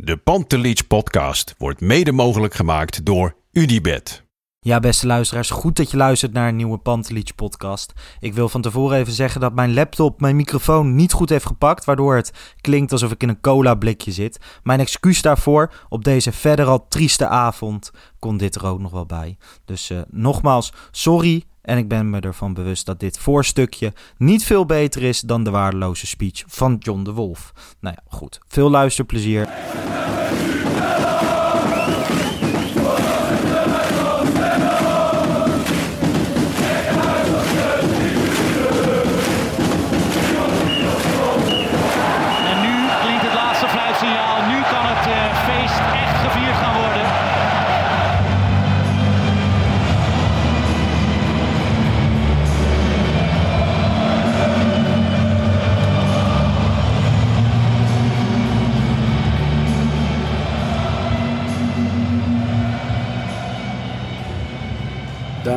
De Pantelich podcast wordt mede mogelijk gemaakt door UdiBet. Ja, beste luisteraars, goed dat je luistert naar een nieuwe Pantelich podcast. Ik wil van tevoren even zeggen dat mijn laptop mijn microfoon niet goed heeft gepakt, waardoor het klinkt alsof ik in een cola blikje zit. Mijn excuus daarvoor, op deze verder al trieste avond kon dit er ook nog wel bij. Dus uh, nogmaals, sorry en ik ben me ervan bewust dat dit voorstukje niet veel beter is dan de waardeloze speech van John de Wolf. Nou ja, goed. Veel luisterplezier.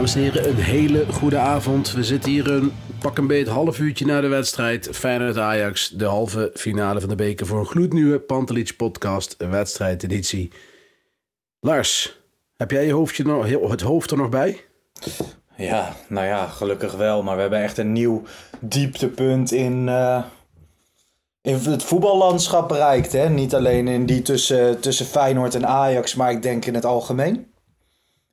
Dames en heren, een hele goede avond. We zitten hier een pak een beet half uurtje na de wedstrijd. Feyenoord-Ajax, de halve finale van de beker voor een gloednieuwe Pantelich podcast wedstrijdeditie. Lars, heb jij je hoofdje nog, het hoofd er nog bij? Ja, nou ja, gelukkig wel. Maar we hebben echt een nieuw dieptepunt in, eh, in het voetballandschap bereikt. Hè? Niet alleen in die tussen, tussen Feyenoord en Ajax, maar ik denk in het algemeen.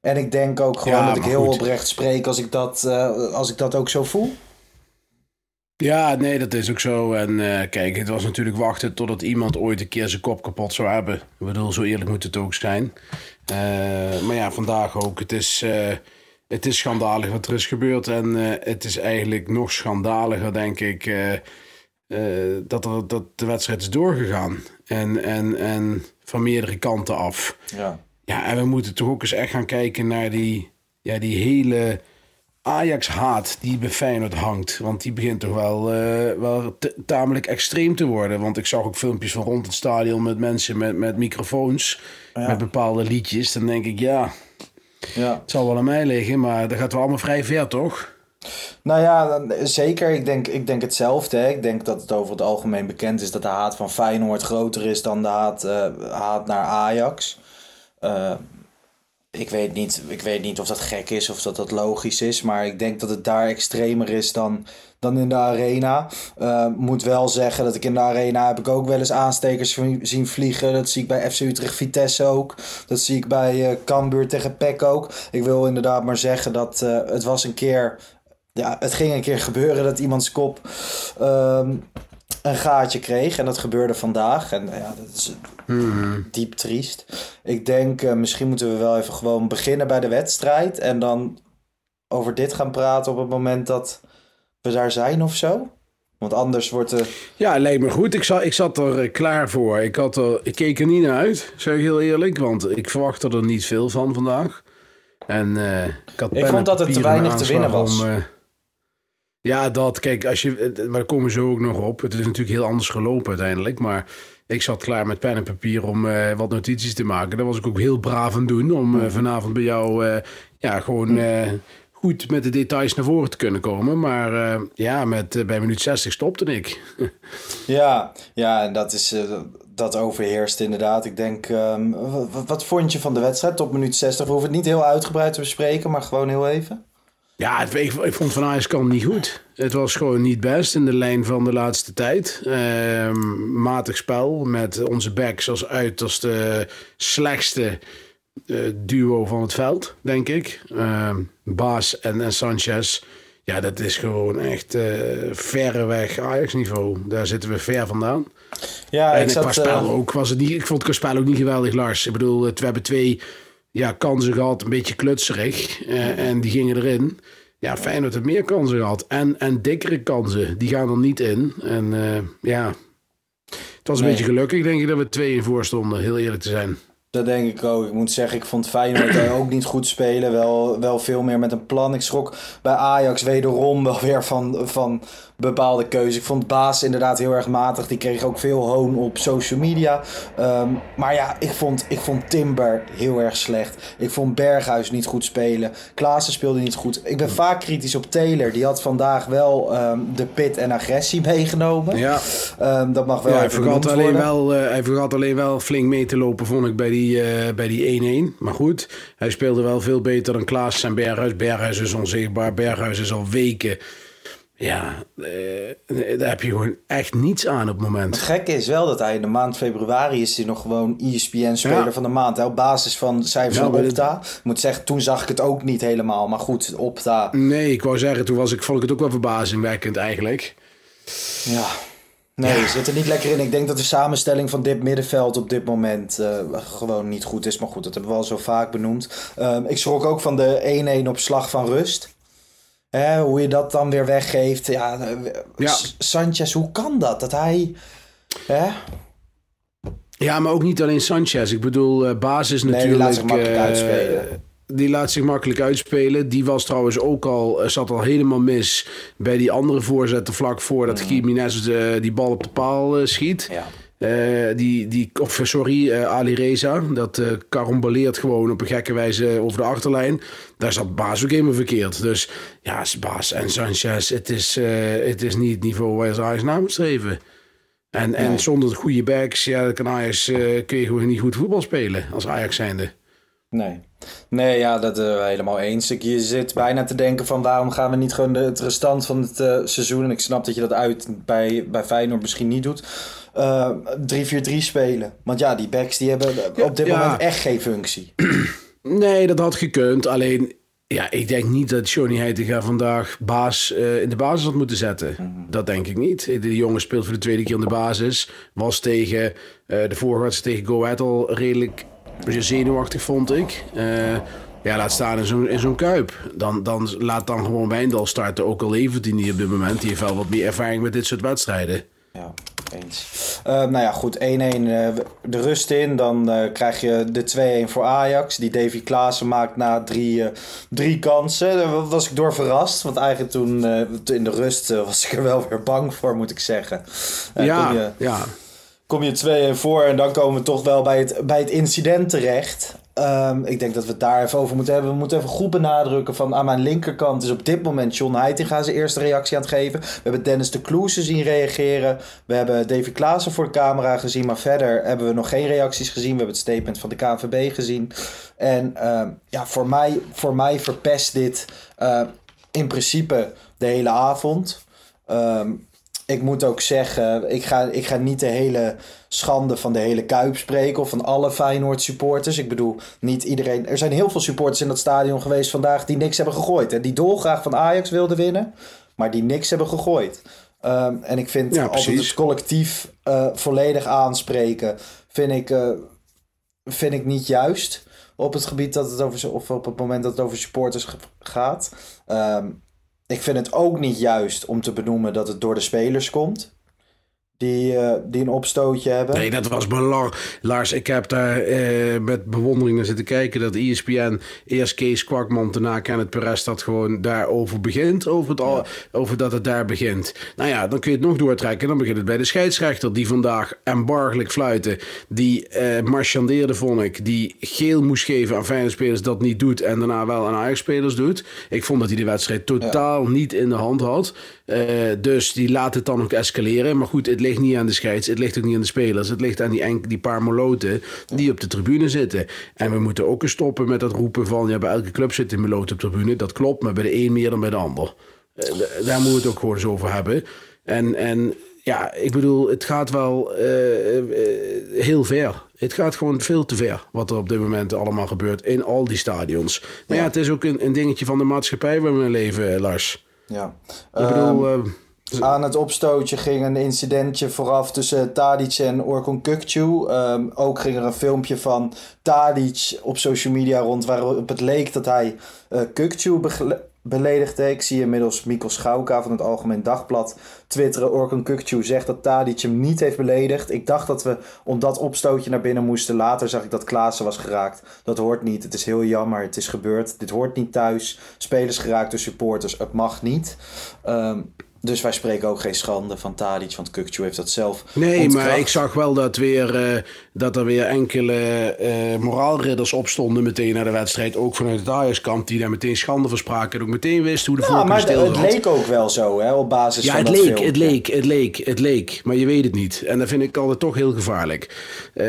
En ik denk ook gewoon Ja, dat ik heel goed. oprecht spreek als ik, dat, eh, als ik dat ook zo voel. Ja, nee, dat is ook zo. En eh, kijk, het was natuurlijk wachten totdat iemand ooit een keer zijn kop kapot zou hebben. Ik bedoel, zo eerlijk moet het ook zijn. Eh, maar ja, vandaag ook. Het is, het is schandalig wat er is gebeurd. En het is eigenlijk nog schandaliger, denk ik, dat, er, dat de wedstrijd is doorgegaan. En, en, en van meerdere kanten af. Ja. Ja, en we moeten toch ook eens echt gaan kijken naar die, ja, die hele Ajax-haat die bij Feyenoord hangt. Want die begint toch wel, eh, wel tamelijk extreem te worden. Want ik zag ook filmpjes van rond het stadion met mensen met, met microfoons, met bepaalde liedjes. Dan denk ik, ja, ja. het zal wel aan mij liggen, maar dat gaat wel allemaal vrij ver, toch? Nou ja, dan- zeker. Ik denk, ik denk hetzelfde. Hè. Ik denk dat het over het algemeen bekend is dat de haat van Feyenoord groter is dan de haat, eh, haat naar Ajax. Eh, ik, weet niet, ik weet niet of dat gek is of dat dat logisch is, maar ik denk dat het daar extremer is dan, dan in de arena. Eh, moet wel zeggen dat ik in de arena heb ik ook wel eens aanstekers zien vliegen. Dat zie ik bij FC Utrecht Vitesse ook. Dat zie ik bij eh Cambuur tegen PEC ook. Ik wil inderdaad maar zeggen dat het was een keer ja, het ging een keer gebeuren dat iemands kop ehm, een gaatje kreeg. En dat gebeurde vandaag. En ja, dat is diep triest. Ik denk, eh, misschien moeten we wel even gewoon beginnen bij de wedstrijd. En dan over dit gaan praten op het moment dat we daar zijn of zo. Want anders wordt de... Ja, lijkt me goed. Ik zat, ik zat er eh, klaar voor. Ik, had er, ik keek er niet naar uit, zeg ik heel eerlijk. Want ik verwachtte er niet veel van vandaag. En ik had pen vond dat het te weinig te winnen was. om, ja, dat. Kijk, als je, eh, maar daar komen zo ook nog op. Het is natuurlijk heel anders gelopen uiteindelijk. Maar ik zat klaar met pen en papier om eh, wat notities te maken. Dat was ik ook heel braaf aan doen. Om eh, vanavond bij jou ja, gewoon goed met de details naar voren te kunnen komen. Maar ja, met, bij minuut 60 stopte ik. Ja, ja, en dat is... dat overheerst inderdaad. Ik denk, ehm, wat, vond je van de wedstrijd tot minuut 60? We hoeven het niet heel uitgebreid te bespreken, maar gewoon heel even. Ja, ik, ik vond Van Ajax kant niet goed. Het was gewoon niet best in de lijn van de laatste tijd. Ehm, matig spel met onze backs als uiterste slechtste eh, duo van het veld, denk ik. Ehm, Baas en, en Sanchez. Ja, dat is gewoon echt eh verreweg Ajax-niveau. Daar zitten we ver vandaan. Ja, en ik qua zat... spel eh, ook was het niet. Ik vond het qua spel ook niet geweldig, Lars. Ik bedoel, we hebben twee ja, kansen gehad, een beetje klutserig. eh, en die gingen erin. Ja, Feyenoord heeft meer kansen gehad. En, en dikkere kansen, die gaan er niet in. En eh, ja, het Het was een Nee. beetje gelukkig, denk ik, dat we twee in voor stonden, heel eerlijk te zijn. Dat denk ik ook. Ik moet zeggen, ik vond Feyenoord ook niet goed spelen. Wel, wel veel meer met een plan. Ik schrok bij Ajax wederom wel weer van, van bepaalde keuzes. Ik vond Baas inderdaad heel erg matig. Die kreeg ook veel hoon op social media. Ehm, maar ja, ik vond, ik vond Timber heel erg slecht. Ik vond Berghuis niet goed spelen. Klaassen speelde niet goed. Ik ben vaak kritisch op Taylor. Die had vandaag wel ehm, de pit en agressie meegenomen. Ja, Ehm, dat mag wel ja hij, vergat alleen worden. wel, eh, hij vergat alleen wel flink mee te lopen, vond ik, bij die, eh, bij die 1-1. Maar goed, hij speelde wel veel beter dan Klaas en Berghuis. Berghuis is onzichtbaar. Berghuis is al weken. Ja, eh, daar heb je gewoon echt niets aan op het moment. Het gekke is wel dat hij in de maand februari is hij nog gewoon ESPN-speler Ja. van de maand. hè, Op basis van cijfers Ja, van Opta. Ik moet zeggen, toen zag ik het ook niet helemaal. Maar goed, Opta, Nee, ik wou zeggen, toen was ik, vond ik het ook wel verbazingwekkend eigenlijk. ja... Nee, zit er niet lekker in. Ik denk dat de samenstelling van dit middenveld op dit moment eh, gewoon niet goed is. Maar goed, dat hebben we al zo vaak benoemd. Ehm, ik schrok ook van de 1-1 op slag van rust. Hoe je dat dan weer weggeeft. Ja, eh, Ja. Sanchez, hoe kan dat? Dat hij... Hè? Ja, maar ook niet alleen Sanchez. Ik bedoel, eh basis die natuurlijk. laat zich makkelijk eh, uitspelen. Die laat zich makkelijk uitspelen. Die was trouwens ook al, zat al helemaal mis bij die andere voorzetten vlak voordat Jiménez eh, die bal op de paal schiet. Ja. Eh, die, die, of sorry, eh, Ali Reza. Dat karamboleert gewoon op een gekke wijze over de achterlijn. Daar zat Baas ook helemaal verkeerd. Dus ja, Baas en Sanchez, het is, het is niet het niveau waar ze Ajax na moet streven. En, en Nee. zonder goede backs, ja, kan Ajax, kun je gewoon niet goed voetbal spelen als Ajax zijnde. Nee. Nee, ja, dat eh helemaal eens. Ik, je zit bijna te denken van waarom gaan we niet gewoon de, het restant van het seizoen... en ik snap dat je dat uit bij, bij Feyenoord misschien niet doet... eh 3-4-3 spelen. Want ja, die backs die hebben op dit ja. moment echt geen functie. Nee, dat had gekund. Alleen, ja, ik denk niet dat Johnny Heitinga vandaag baas eh, in de basis had moeten zetten. Dat denk ik niet. De jongen speelt voor de tweede keer in de basis. Was tegen eh, de vorige wedstrijd tegen Go Ahead al redelijk zenuwachtig, vond ik. Ja, laat staan in zo'n, zo'n kuip. Dan, dan laat dan gewoon Wijndal starten. Ook al levert hij niet op dit moment. Die heeft wel wat meer ervaring met dit soort wedstrijden. Ja, eens. Eh, nou ja, goed. 1-1 eh, de rust in. Dan eh, krijg je de 2-1 voor Ajax. Die Davy Klaassen maakt na drie, eh, drie kansen. Daar was ik door verrast. Want eigenlijk toen in de rust was ik er wel weer bang voor, moet ik zeggen. Ja, kom je, ja. kom je 2-1 voor en dan komen we toch wel bij het, bij het incident terecht. Ehm, ik denk dat we het daar even over moeten hebben. We moeten even goed benadrukken van aan mijn linkerkant is op dit moment John Heitinga zijn eerste reactie aan het geven. We hebben Dennis de Kloeze zien reageren. We hebben Davy Klaassen voor de camera gezien. Maar verder hebben we nog geen reacties gezien. We hebben het statement van de KNVB gezien. En ehm, ja, voor mij, voor mij verpest dit eh, in principe de hele avond. Ehm, ik moet ook zeggen, ik ga, ik ga niet de hele schande van de hele Kuip spreken of van alle Feyenoord supporters. Ik bedoel, niet iedereen. Er zijn heel veel supporters in dat stadion geweest vandaag die niks hebben gegooid. Hè? Die dolgraag van Ajax wilden winnen, maar die niks hebben gegooid. Ehm, en ik vind Ja, altijd het collectief eh, volledig aanspreken, vind ik, eh, vind ik niet juist. Op het gebied dat het over, of op het moment dat het over supporters gaat. Ehm, ik vind het ook niet juist om te benoemen dat het door de spelers komt. Die, eh, die een opstootje hebben. Nee, dat was belangrijk. Lars, ik heb daar eh, met bewondering naar zitten kijken dat ESPN eerst Kees Kwakman, daarna Kenneth Perez dat gewoon daarover begint. Over, het al, over dat het daar begint. Nou ja, dan kun je het nog doortrekken. Dan begint het bij de scheidsrechter die vandaag embargelijk fluiten. Die eh marchandeerde, vond ik. Die geel moest geven aan fijne spelers dat niet doet. En daarna wel aan Ajax-spelers doet. Ik vond dat hij de wedstrijd totaal niet in de hand had. Dus die laat het dan ook escaleren. Maar goed, het ligt niet aan de scheids. Het ligt ook niet aan de spelers. Het ligt aan die, enk- die paar moloten die op de tribune zitten. En we moeten ook eens stoppen met dat roepen van... ja, bij elke club zit een meloot op de tribune. Dat klopt, maar bij de een meer dan bij de ander. Eh, daar moeten we het ook gewoon eens over hebben. En, en ja, ik bedoel, het gaat wel eh, eh, heel ver. Het gaat gewoon veel te ver wat er op dit moment allemaal gebeurt in al die stadions. Maar ja, het is ook een, een dingetje van de maatschappij waar we in leven, Lars. Ja. Ik bedoel, eh, Aan het opstootje ging een incidentje vooraf tussen Tadic en Orkun Kukcu. Ehm, ook ging er een filmpje van Tadic op social media rond waarop het leek dat hij begle- beledigde. Ik zie inmiddels Mikkel Schouka van het Algemeen Dagblad twitteren. Orkun Kukcu zegt dat Tadic hem niet heeft beledigd. Ik dacht dat we om dat opstootje naar binnen moesten. Later zag ik dat Klaassen was geraakt. Dat hoort niet. Het is heel jammer. Het is gebeurd. Dit hoort niet thuis. Spelers geraakt door supporters. Het mag niet. Um, dus wij spreken ook geen schande van Tadic, want Kukcu heeft dat zelf Nee, maar ik zag wel dat, weer, uh, dat er weer enkele uh, moraalridders opstonden meteen naar de wedstrijd. Ook vanuit het Ajax-kamp, die daar meteen schande verspraken. En ook meteen wisten hoe de ja, maar het leek ook wel zo, hè, op basis ja, van het leek, het leek, het leek, het leek. Maar je weet het niet. En dat vind ik altijd toch heel gevaarlijk. Uh,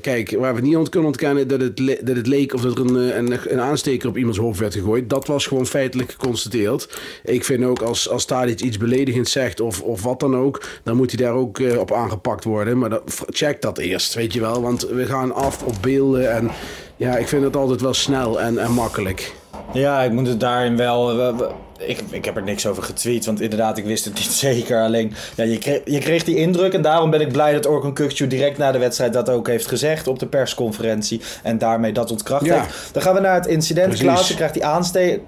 kijk, waar we niet ont kunnen ontkennen dat het, dat het leek of dat er een, een, een aansteker op iemands hoofd werd gegooid. Dat was gewoon feitelijk geconstateerd. Ik vind ook als, als Tadic iets beledigend zegt of, of wat dan ook, dan moet hij daar ook uh, op aangepakt worden. Maar dat, check dat eerst, weet je wel. Want we gaan af op beelden en ja, ik vind het altijd wel snel en, en makkelijk. Ja, ik moet het daarin wel. ik, ik heb er niks over getweet, want inderdaad, ik wist het niet zeker. Alleen, ja, je, kreeg, je kreeg die indruk en daarom ben ik blij dat Orkun Kukcu direct na de wedstrijd dat ook heeft gezegd op de persconferentie. En daarmee dat ontkracht ja. heeft. Dan gaan we naar het incident. Klaassen krijgt die aansteek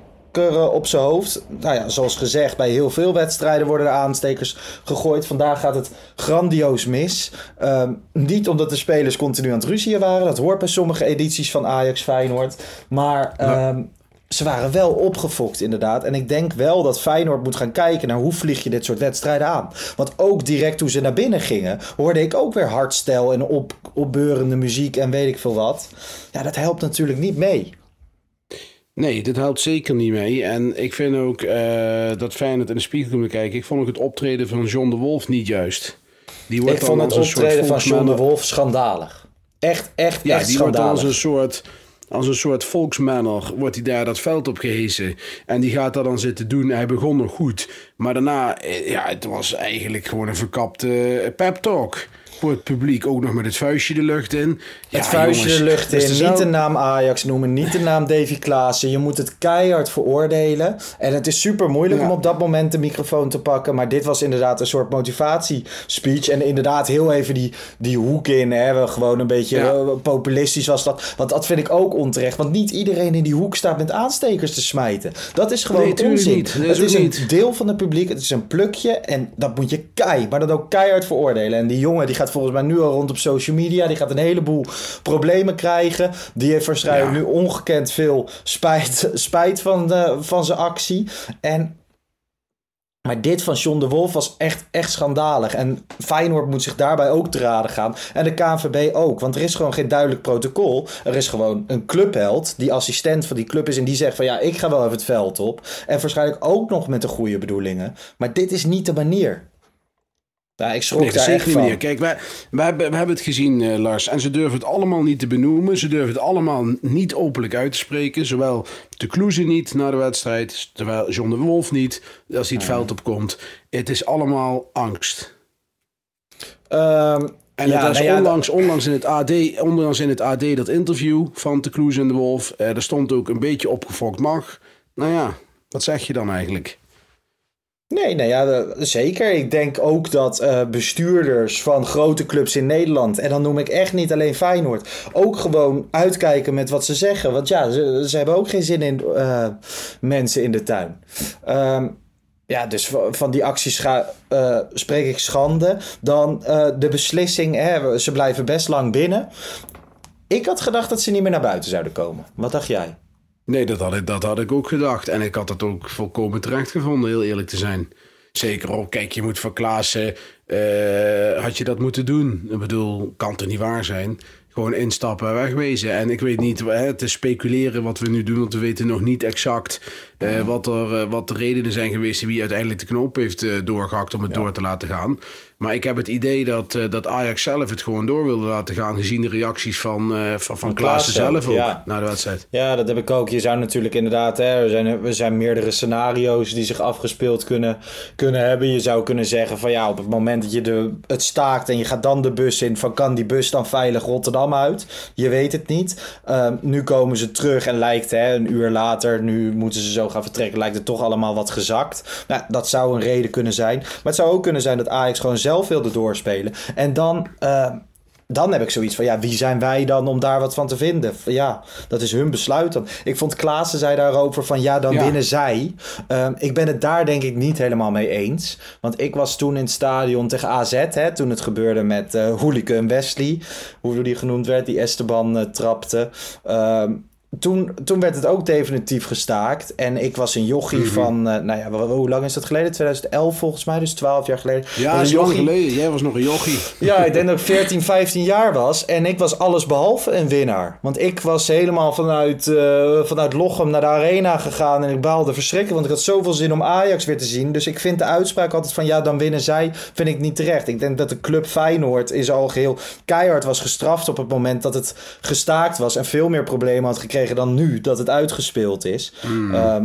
op zijn hoofd. Nou ja, zoals gezegd, bij heel veel wedstrijden worden er aanstekers gegooid. Vandaag gaat het grandioos mis. Ehm, niet omdat de spelers continu aan het ruzien waren. Dat hoort bij sommige edities van Ajax Feyenoord. Maar ehm, ze waren wel opgefokt inderdaad. En ik denk wel dat Feyenoord moet gaan kijken naar hoe vlieg je dit soort wedstrijden aan. Want ook direct toen ze naar binnen gingen, hoorde ik ook weer hardstel en op, opbeurende muziek en weet ik veel wat. Ja, dat helpt natuurlijk niet mee. Nee, dit helpt zeker niet mee. En ik vind ook uh, dat Feyenoord in de spiegel moet kijken. Ik vond ook het optreden van John de Wolf niet juist. Die wordt ik vond het optreden van John de Wolf schandalig. Echt, echt, ja, echt die wordt als een soort... Als een soort volksmanner wordt hij daar dat veld op gehezen. En die gaat dat dan zitten doen. Hij begon nog goed. Maar daarna, eh, ja, het was eigenlijk gewoon een verkapte pep talk voor het publiek ook nog met het vuistje de lucht in. Ja, het vuistje de lucht in. Niet de naam Ajax noemen, niet de naam Davy Klaassen. Je moet het keihard veroordelen. En het is super moeilijk om op dat moment de microfoon te pakken. Maar dit was inderdaad een soort motivatiespeech. En inderdaad heel even die, die hoek in. Hè. Gewoon een beetje eh, populistisch was dat. Want dat vind ik ook onterecht. Want niet iedereen in die hoek staat met aanstekers te smijten. Dat is gewoon nee, onzin. Niet. Het is een deel van het publiek. Het is een plukje. En dat moet je keihard, maar dat ook keihard veroordelen. En die jongen die gaat volgens mij nu al rond op social media. Die gaat een heleboel problemen krijgen. Die heeft waarschijnlijk nu ongekend veel spijt, spijt van, de, van zijn actie. En maar dit van John de Wolf was echt, echt schandalig. En Feyenoord moet zich daarbij ook te raden gaan. En de KNVB ook. Want er is gewoon geen duidelijk protocol. Er is gewoon een clubheld die assistent van die club is. En die zegt van ja, ik ga wel even het veld op. En waarschijnlijk ook nog met de goede bedoelingen. Maar dit is niet de manier. Ja, ik schrok nee, daar echt van. Kijk, wij, wij, hebben, we hebben het gezien, uh, Lars. En ze durven het allemaal niet te benoemen. Ze durven het allemaal niet openlijk uit te spreken. Zowel de Kloeze niet na de wedstrijd. Terwijl John de Wolf niet. Als hij het veld opkomt. Het is allemaal angst. Um, en ja, was nou onlangs, onlangs, in het AD, onlangs in het AD dat interview van de Kloeze en de Wolf. Uh, er stond ook een beetje opgefokt mag. Nou ja, wat zeg je dan eigenlijk? Nee, nou ja, zeker. Ik denk ook dat uh, bestuurders van grote clubs in Nederland, en dan noem ik echt niet alleen Feyenoord, ook gewoon uitkijken met wat ze zeggen. Want ja, ze, hebben ook geen zin in uh, mensen in de tuin. Um, ja, dus van die acties uh, spreek ik schande. Dan de beslissing, hè, ze blijven best lang binnen. Ik had gedacht dat ze niet meer naar buiten zouden komen. Wat dacht jij? Nee, dat had, ik, dat had ik ook gedacht. En ik had het ook volkomen terecht gevonden, heel eerlijk te zijn. Zeker ook, kijk, je moet voor Klaassen, uh, had je dat moeten doen? Ik bedoel, kan het niet waar zijn? Gewoon instappen en wegwezen. En ik weet niet, hè, te speculeren wat we nu doen, want we weten nog niet exact uh, wat, er, uh, wat de redenen zijn geweest wie uiteindelijk de knoop heeft doorgehakt om het door te laten gaan. Maar ik heb het idee dat, uh, dat Ajax zelf het gewoon door wilde laten gaan. Gezien de reacties van, uh, van, van Klaassen zelf ook ja. na de wedstrijd. Ja, dat heb ik ook. Je zou natuurlijk inderdaad... Hè, er, zijn, er zijn meerdere scenario's die zich afgespeeld kunnen, kunnen hebben. Je zou kunnen zeggen van ja, op het moment dat je de, het staakt... en je gaat dan de bus in... van kan die bus dan veilig Rotterdam uit? Je weet het niet. Uh, nu komen ze terug en lijkt hè, een uur later... nu moeten ze zo gaan vertrekken... lijkt het toch allemaal wat gezakt. Nou, dat zou een reden kunnen zijn. Maar het zou ook kunnen zijn dat Ajax gewoon zelf wilde doorspelen. En dan uh, dan heb ik zoiets van, ja, wie zijn wij dan om daar wat van te vinden? Ja, dat is hun besluit dan. Ik vond Klaassen zei daarover van, ja, dan Ja. winnen zij. Ehm, ik ben het daar denk ik niet helemaal mee eens. Want ik was toen in het stadion tegen AZ, hè, toen het gebeurde met eh Hooligan Wesley, hoe die genoemd werd, die Esteban eh, trapte. Toen, toen werd het ook definitief gestaakt. En ik was een jochie Mhm. van, eh, nou ja, hoe lang is dat geleden? 2011 volgens mij, dus 12 jaar geleden. Ja, Was dat is een lang geleden. Jij was nog een jochie. ja, ik denk dat ik 14, 15 jaar was. En ik was alles behalve een winnaar. Want ik was helemaal vanuit, eh, vanuit Lochem naar de arena gegaan. En ik baalde verschrikken. Want ik had zoveel zin om Ajax weer te zien. Dus ik vind de uitspraak altijd van ja, dan winnen zij. Vind ik niet terecht. Ik denk dat de club Feyenoord is al geheel keihard was gestraft op het moment dat het gestaakt was. En veel meer problemen had gekregen dan nu dat het uitgespeeld is. Ehm,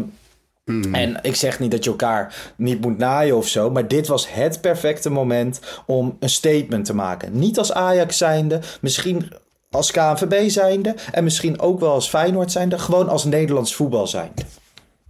en ik zeg niet dat je elkaar niet moet naaien of zo, maar dit was het perfecte moment om een statement te maken. Niet als Ajax zijnde, misschien als KNVB zijnde en misschien ook wel als Feyenoord zijnde, gewoon als Nederlands voetbal zijnde.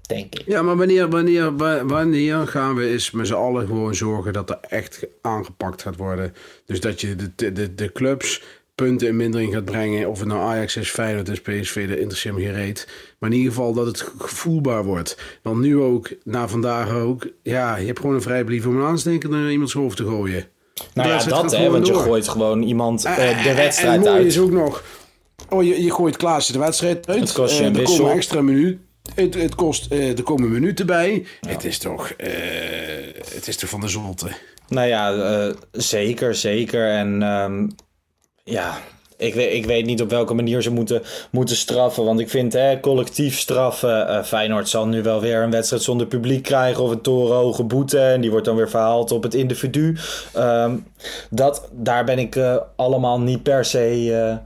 Denk ik. Ja, maar wanneer, wanneer, wa- wanneer gaan we eens met z'n allen gewoon zorgen dat er echt aangepakt gaat worden? Dus dat je de, de, de clubs punten in mindering gaat brengen. Of het nou Ajax is, Feyenoord is, PSV, dat interesseert me geen reet. Maar in ieder geval dat het gevoelbaar wordt. Want nu ook, na vandaag ook, ja, je hebt gewoon een vrijbrief om een aansteker naar iemands hoofd te gooien. Nou ja, dat hè, want je gooit gewoon iemand eh, En- de en- wedstrijd en mooie uit. is ook nog, oh, je, je gooit Klaassen de wedstrijd uit. Het kost je Eh, een er wissel. komen extra minuten. Het, het kost, eh, er komen minuten bij. Het is toch, het is toch van de zolte. Nou ja, zeker, zeker. En ehm, ja, ik weet, ik weet niet op welke manier ze moeten, moeten straffen. Want ik vind hè, collectief straffen. eh, Feyenoord zal nu wel weer een wedstrijd zonder publiek krijgen. Of een torenhoge boete. En die wordt dan weer verhaald op het individu. Ehm, dat, daar ben ik eh, allemaal niet per se. eh,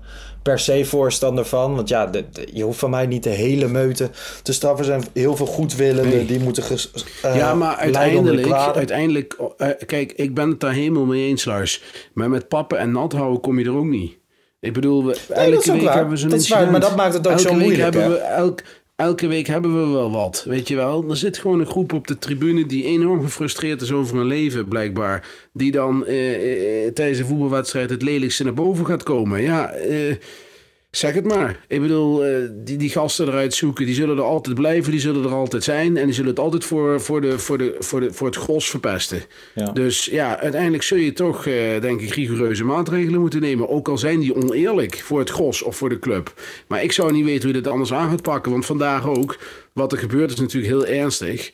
Per se voorstander van. Want ja, de- de- je hoeft van mij niet de hele meute te straffen. Er zijn heel veel goedwillenden Nee. die moeten ges, ja, maar uiteindelijk, uiteindelijk eh, kijk, ik ben het daar helemaal mee eens, Lars. Maar met pappen en nat houden kom je er ook niet. Ik bedoel, we, elke week waar. hebben we zo'n Dat is waar, incident. maar dat maakt het ook elke zo week moeilijk, Hebben we, elk, elke week hebben we wel wat, weet je wel. Er zit gewoon een groep op de tribune die enorm gefrustreerd is over hun leven, blijkbaar. Die dan eh, eh, tijdens een voetbalwedstrijd het lelijkste naar boven gaat komen. Ja, eh, Zeg het maar. Ik bedoel, eh, die, die gasten eruit zoeken, die zullen er altijd blijven, die zullen er altijd zijn. En die zullen het altijd voor, voor, de, voor, de, voor, de, voor het gros verpesten. Ja. Dus ja, uiteindelijk zul je toch, eh, denk ik, rigoureuze maatregelen moeten nemen. Ook al zijn die oneerlijk voor het gros of voor de club. Maar ik zou niet weten hoe je dit anders aan gaat pakken. Want vandaag ook, wat er gebeurt is natuurlijk heel ernstig.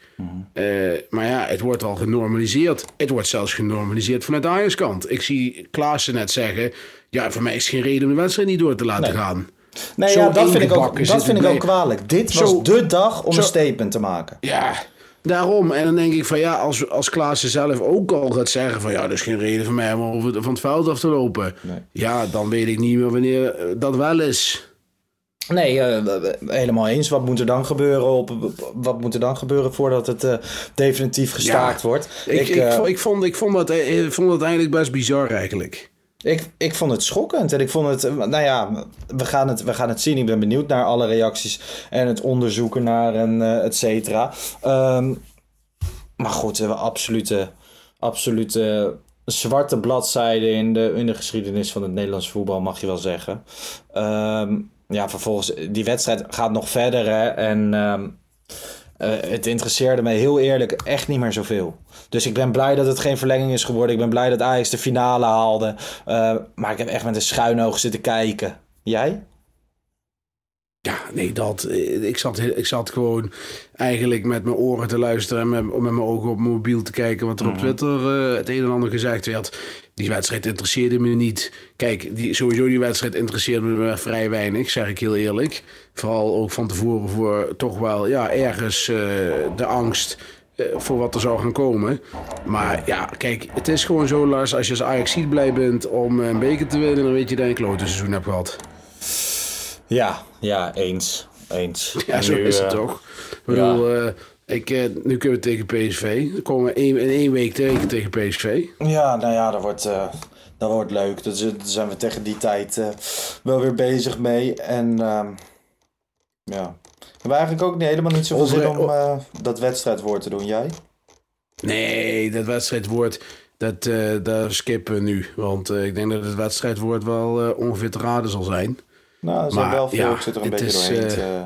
Eh, maar ja, het wordt al genormaliseerd. Het wordt zelfs genormaliseerd vanuit de Ajax-kant. Ik zie Klaassen net zeggen... Ja, voor mij is geen reden om de wedstrijd niet door te laten Nee. gaan. Nee, Zo ja, dat vind ik ook, dat vind ik ook kwalijk. Dit Zo- was de dag om zo- een statement te maken. Ja, daarom. En dan denk ik van ja, als, als Klaassen zelf ook al gaat zeggen van ja, er is geen reden voor mij om over, van het veld af te lopen. Nee. Ja, dan weet ik niet meer wanneer eh, dat wel is. Nee, eh, helemaal eens. Wat moet er dan gebeuren? Op, wat moet er dan gebeuren voordat het eh, definitief gestaakt wordt? Ik, ik, vond- ik, vond, ik, vond dat, ik vond dat eigenlijk best bizar eigenlijk. Ik, ik vond het schokkend en ik vond het, nou ja, we gaan het, we gaan het zien. Ik ben benieuwd naar alle reacties en het onderzoeken naar en eh et cetera. Ehm, maar goed, we hebben absolute, absolute zwarte bladzijde in de, in de geschiedenis van het Nederlands voetbal, mag je wel zeggen. Ehm, ja, vervolgens, die wedstrijd gaat nog verder en... ehm, eh, het interesseerde me heel eerlijk echt niet meer zoveel. Dus ik ben blij dat het geen verlenging is geworden. Ik ben blij dat Ajax de finale haalde. Eh, maar ik heb echt met een schuin oog zitten kijken. Jij? Ja, nee, dat. eh, Ik zat, ik zat gewoon eigenlijk met mijn oren te luisteren en met, met mijn ogen op mijn mobiel te kijken wat er op Twitter eh, het een en ander gezegd werd. Die wedstrijd interesseerde me niet. Kijk, die, sowieso die wedstrijd interesseerde me vrij weinig, zeg ik heel eerlijk. Vooral ook van tevoren voor toch wel, ja, ergens eh, de angst voor wat er zou gaan komen. Maar ja, kijk, het is gewoon zo, Lars, als je als Ajax ziet blij bent om een beker te winnen, dan weet je dat je een klote seizoen hebt gehad. Ja, ja, eens. Eens. Ja, En zo nu, is het eh, toch. Ik bedoel, eh, ik, eh, nu kunnen we tegen PSV. Dan komen we in één week tegen, tegen PSV. Ja, nou ja, dat wordt, dat wordt leuk. Dus, eh, daar zijn we tegen die tijd wel weer bezig mee. En ehm, ja. We hebben eigenlijk ook niet, helemaal niet zoveel Over- zin om dat wedstrijdwoord te doen. Jij? Nee, dat wedstrijdwoord. Dat, daar skippen we nu. Want ik denk dat het wedstrijdwoord wel ongeveer te raden zal zijn. Nou, er zijn wel veel. Ja, ik zit er een beetje is, doorheen te,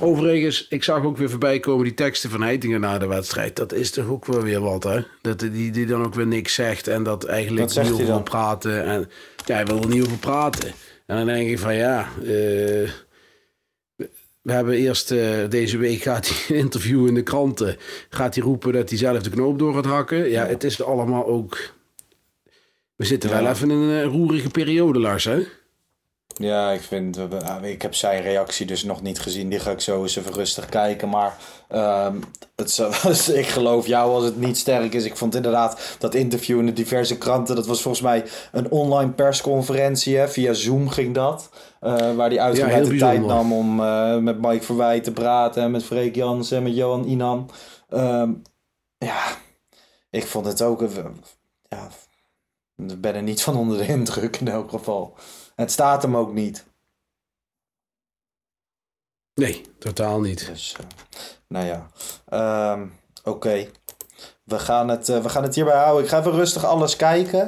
Overigens, ik zag ook weer voorbij komen die teksten van Heitingen na de wedstrijd. Dat is toch ook wel weer wat, hè? Dat die, die dan ook weer niks zegt en dat eigenlijk niet over wil praten. En ja, hij wil er niet over praten. En dan denk ik van ja, uh, we hebben eerst uh, deze week gaat hij een interview in de kranten. Gaat hij roepen dat hij zelf de knoop door gaat hakken. Ja, het is allemaal ook. We zitten ja. wel even in een roerige periode, Lars, hè? Ja, ik vind. Ah, ik heb zijn reactie dus nog niet gezien. Die ga ik zo eens even rustig kijken. Maar um, het, ik geloof jou als het niet sterk is. Ik vond inderdaad dat interview in de diverse kranten. Dat was volgens mij een online persconferentie. Hè? Via Zoom ging dat. Uh, waar hij uitgebreid de tijd nam om uh, met Mike Verwij te praten. En met Freek Jansen en met Johan Inan. Um, ja, ik vond het ook. Ja, ik ben er niet van onder de indruk in elk geval. Het staat hem ook niet. Nee, totaal niet. Dus, uh, nou ja, um, oké. Okay. We, gaan het, uh, we gaan het hierbij houden. Ik ga even rustig alles kijken.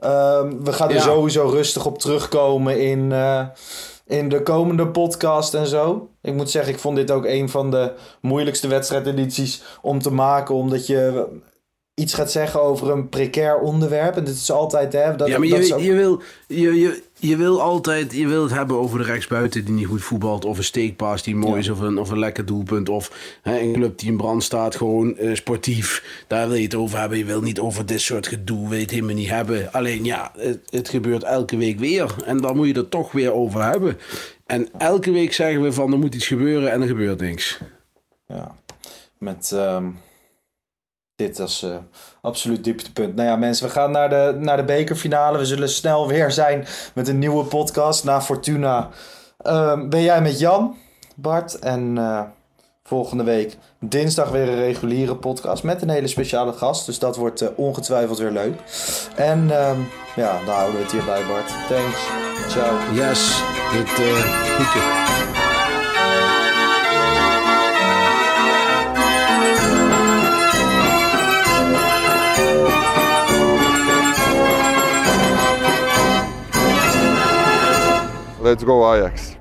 Um, we gaan er ja. sowieso rustig op terugkomen in, uh, in de komende podcast en zo. Ik moet zeggen, ik vond dit ook een van de moeilijkste wedstrijdedities om te maken. Omdat je iets gaat zeggen over een precair onderwerp. En dit is altijd, hè... Dat, ja, maar je, ook... je, wil, je, je, je wil altijd je wil het hebben over de rechtsbuiten die niet goed voetbalt. Of een steekpaas die mooi is. Of een, of een lekker doelpunt. Of hè, een club die in brand staat. Gewoon uh, sportief. Daar wil je het over hebben. Je wil niet over dit soort gedoe. Wil je het helemaal niet hebben. Alleen ja, het, het gebeurt elke week weer. En dan moet je het toch weer over hebben. En elke week zeggen we van er moet iets gebeuren. En er gebeurt niks. Ja, met... Um dit als uh, absoluut dieptepunt. Nou ja, mensen, we gaan naar de, naar de bekerfinale. We zullen snel weer zijn met een nieuwe podcast na Fortuna. Uh, ben jij met Jan, Bart. En uh, volgende week dinsdag weer een reguliere podcast met een hele speciale gast. Dus dat wordt uh, ongetwijfeld weer leuk. En ehm, ja, dan houden we het hierbij, Bart. Thanks. Ciao. Yes, dit goedje. Let's go Ajax.